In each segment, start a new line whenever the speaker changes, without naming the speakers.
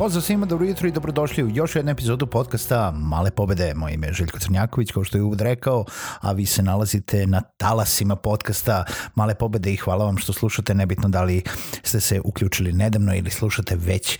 Pozdrav svima, dobro jutro i dobrodošli u još jednu epizodu podcasta Male pobede. Moje ime je Željko Crnjaković, kao što je uvod rekao, a vi se nalazite na talasima podcasta Male pobede i hvala vam što slušate, nebitno da li ste se uključili nedavno ili slušate već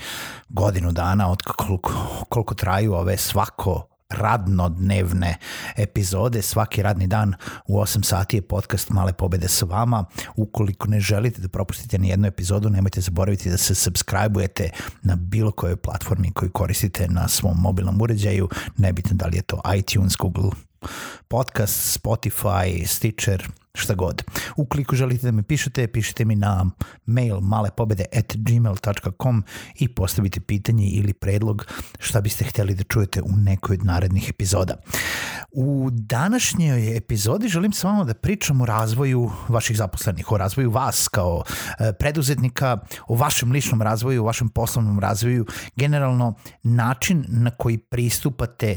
godinu dana od koliko, koliko traju ove svako radnodnevne epizode. Svaki radni dan u 8 sati je podcast Male pobede sa vama. Ukoliko ne želite da propustite ni jednu epizodu, nemojte zaboraviti da se subscribe-ujete na bilo kojoj platformi koju koristite na svom mobilnom uređaju. Nebitno da li je to iTunes, Google Podcast, Spotify, Stitcher, šta god. Ukoliko želite da me pišete, pišite mi na mail malepobede at gmail.com i postavite pitanje ili predlog šta biste hteli da čujete u nekoj od narednih epizoda. U današnjoj epizodi želim sa vama da pričam o razvoju vaših zaposlenih, o razvoju vas kao e, preduzetnika, o vašem ličnom razvoju, o vašem poslovnom razvoju, generalno način na koji pristupate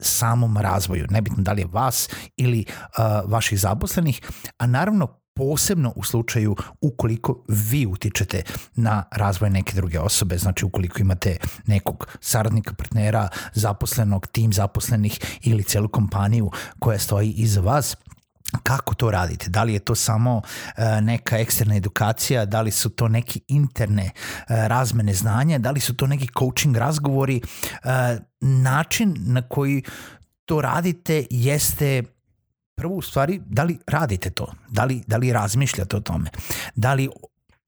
samom razvoju, nebitno da li je vas ili uh, vaših zaposlenih, a naravno posebno u slučaju ukoliko vi utičete na razvoj neke druge osobe, znači ukoliko imate nekog saradnika, partnera, zaposlenog, tim zaposlenih ili celu kompaniju koja stoji iza vas, kako to radite? Da li je to samo uh, neka eksterna edukacija, da li su to neke interne uh, razmene znanja, da li su to neki coaching razgovori, uh, način na koji to radite jeste prvo u stvari da li radite to, da li, da li razmišljate o tome, da li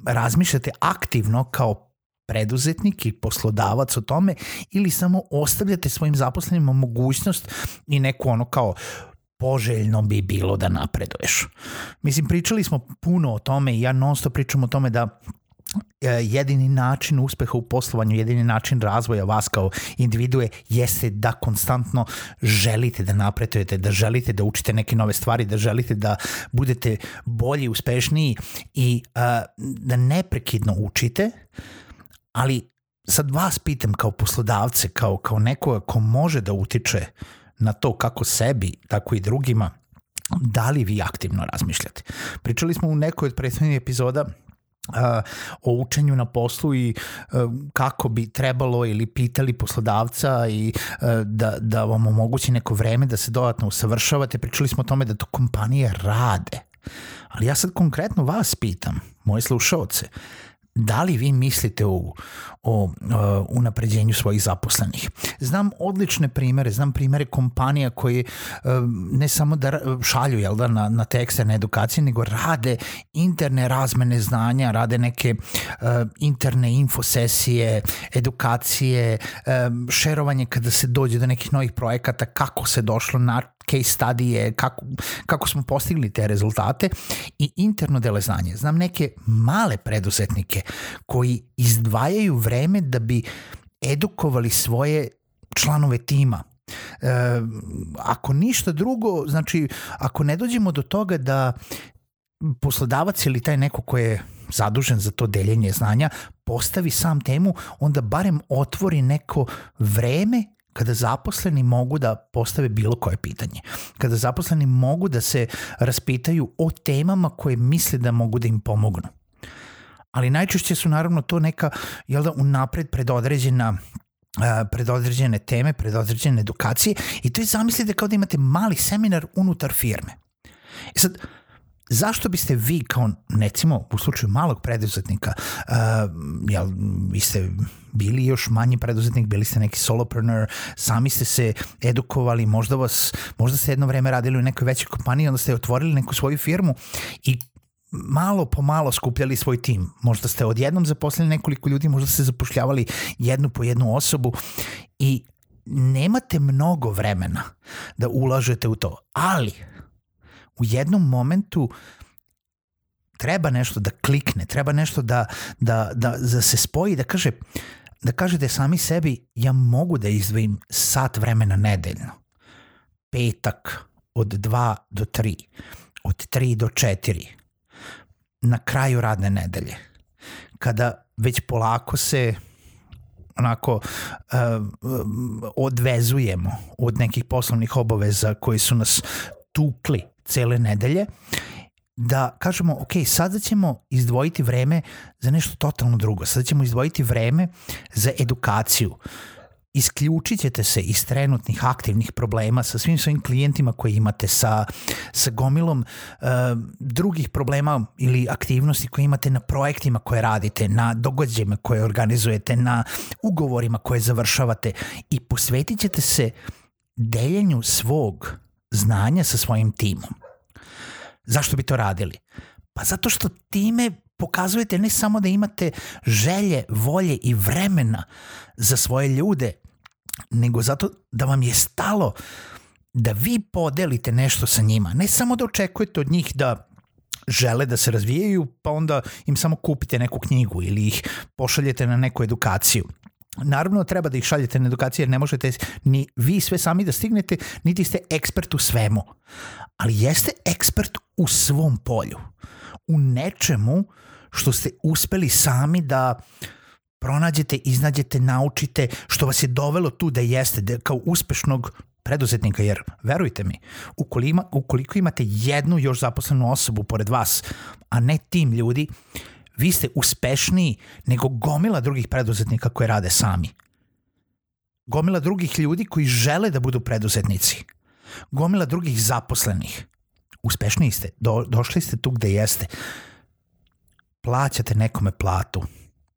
razmišljate aktivno kao preduzetnik i poslodavac o tome ili samo ostavljate svojim zaposlenima mogućnost i neku ono kao poželjno bi bilo da napreduješ. Mislim, pričali smo puno o tome i ja non stop pričam o tome da e, jedini način uspeha u poslovanju, jedini način razvoja vas kao individue jeste da konstantno želite da napredujete, da želite da učite neke nove stvari, da želite da budete bolji, uspešniji i uh, da neprekidno učite, ali sad vas pitam kao poslodavce, kao, kao nekoga ko može da utiče na to kako sebi, tako i drugima, da li vi aktivno razmišljate. Pričali smo u nekoj od prethodnih epizoda o učenju na poslu i uh, kako bi trebalo ili pitali poslodavca i uh, da, da vam omogući neko vreme da se dodatno usavršavate. Pričali smo o tome da to kompanije rade. Ali ja sad konkretno vas pitam, moje slušalce, da li vi mislite o, o, o unapređenju svojih zaposlenih. Znam odlične primere, znam primere kompanija koji e, ne samo da šalju jel da, na, na te eksterne edukacije, nego rade interne razmene znanja, rade neke uh, interne infosesije, edukacije, um, šerovanje kada se dođe do nekih novih projekata, kako se došlo na case studije, kako, kako smo postigli te rezultate i interno dele znanje. Znam neke male preduzetnike koji izdvajaju vreme da bi edukovali svoje članove tima. E, ako ništa drugo, znači ako ne dođemo do toga da poslodavac ili taj neko ko je zadužen za to deljenje znanja postavi sam temu, onda barem otvori neko vreme kada zaposleni mogu da postave bilo koje pitanje, kada zaposleni mogu da se raspitaju o temama koje misle da mogu da im pomognu. Ali najčešće su naravno to neka, jel da, unapred predodređena predodređene teme, predodređene edukacije i to je zamislite kao da imate mali seminar unutar firme. I sad, zašto biste vi kao, recimo, u slučaju malog preduzetnika, uh, jel, vi ste bili još manji preduzetnik, bili ste neki solopreneur, sami ste se edukovali, možda vas, možda ste jedno vreme radili u nekoj većoj kompaniji, onda ste otvorili neku svoju firmu i malo po malo skupljali svoj tim. Možda ste odjednom zaposlili nekoliko ljudi, možda ste zapošljavali jednu po jednu osobu i nemate mnogo vremena da ulažete u to. Ali u jednom momentu treba nešto da klikne, treba nešto da, da, da, da se spoji, da kaže da kažete sami sebi ja mogu da izdvojim sat vremena nedeljno. Petak od 2 do 3, od 3 do 4, na kraju radne nedelje, kada već polako se onako uh, odvezujemo od nekih poslovnih obaveza koji su nas tukli cele nedelje da kažemo, ok, sada ćemo izdvojiti vreme za nešto totalno drugo. Sada ćemo izdvojiti vreme za edukaciju. Isključit ćete se iz trenutnih aktivnih problema sa svim svojim klijentima koje imate, sa, sa gomilom uh, drugih problema ili aktivnosti koje imate na projektima koje radite, na događajima koje organizujete, na ugovorima koje završavate i posvetit ćete se deljenju svog znanja sa svojim timom. Zašto bi to radili? Pa zato što time pokazujete ne samo da imate želje, volje i vremena za svoje ljude, nego zato da vam je stalo da vi podelite nešto sa njima. Ne samo da očekujete od njih da žele da se razvijaju, pa onda im samo kupite neku knjigu ili ih pošaljete na neku edukaciju. Naravno, treba da ih šaljete na edukaciju jer ne možete ni vi sve sami da stignete, niti ste ekspert u svemu. Ali jeste ekspert u svom polju. U nečemu što ste uspeli sami da pronađete, iznađete, naučite, što vas je dovelo tu da jeste, da kao uspešnog preduzetnika, jer verujte mi, ukoliko, ukoliko imate jednu još zaposlenu osobu pored vas, a ne tim ljudi, vi ste uspešniji nego gomila drugih preduzetnika koje rade sami. Gomila drugih ljudi koji žele da budu preduzetnici. Gomila drugih zaposlenih. Uspešniji ste. Do, došli ste tu gde jeste. Plaćate nekome platu.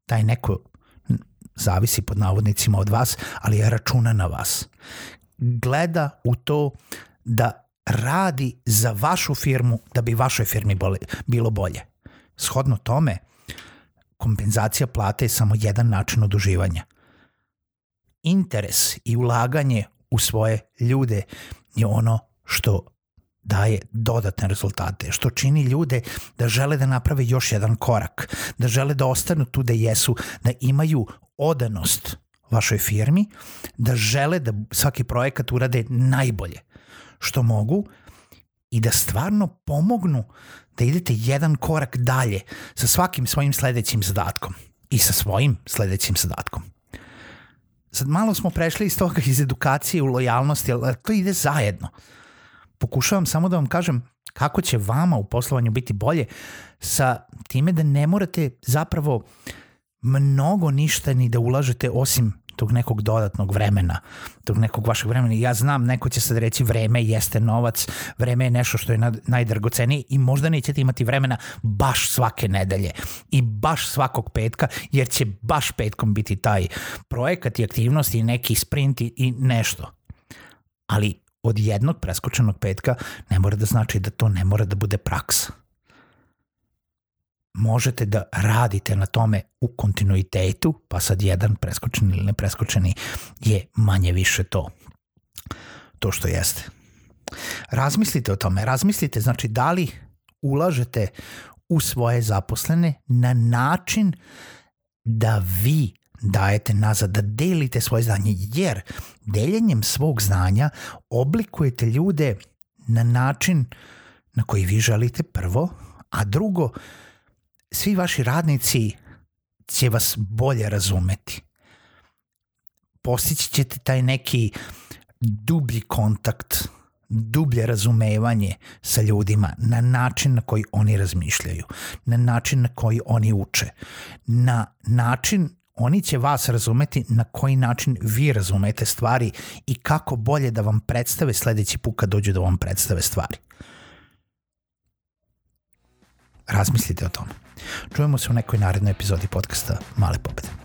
Taj neko zavisi pod navodnicima od vas, ali je računa na vas. Gleda u to da radi za vašu firmu da bi vašoj firmi bilo bolje. Shodno tome, kompenzacija plate je samo jedan način oduživanja. Interes i ulaganje u svoje ljude je ono što daje dodatne rezultate, što čini ljude da žele da naprave još jedan korak, da žele da ostanu tu da jesu, da imaju odanost vašoj firmi, da žele da svaki projekat urade najbolje što mogu i da stvarno pomognu da idete jedan korak dalje sa svakim svojim sledećim zadatkom i sa svojim sledećim zadatkom. Sad malo smo prešli iz toga iz edukacije u lojalnosti, ali to ide zajedno. Pokušavam samo da vam kažem kako će vama u poslovanju biti bolje sa time da ne morate zapravo mnogo ništa ni da ulažete osim tog nekog dodatnog vremena, tog nekog vašeg vremena. Ja znam, neko će sad reći vreme jeste novac, vreme je nešto što je najdragocenije i možda nećete imati vremena baš svake nedelje i baš svakog petka, jer će baš petkom biti taj projekat i aktivnosti i neki sprint i nešto. Ali od jednog preskočenog petka ne mora da znači da to ne mora da bude praksa možete da radite na tome u kontinuitetu, pa sad jedan preskočeni ili nepreskočeni je manje više to. To što jeste. Razmislite o tome, razmislite znači da li ulažete u svoje zaposlene na način da vi dajete nazad, da delite svoje znanje, jer deljenjem svog znanja oblikujete ljude na način na koji vi želite prvo, a drugo, svi vaši radnici će vas bolje razumeti. Postići ćete taj neki dublji kontakt, dublje razumevanje sa ljudima na način na koji oni razmišljaju, na način na koji oni uče, na način oni će vas razumeti na koji način vi razumete stvari i kako bolje da vam predstave sledeći put kad dođu da vam predstave stvari. Razmislite o tome. Čujemo se u nekoj narednoj epizodi podcasta Male pobede.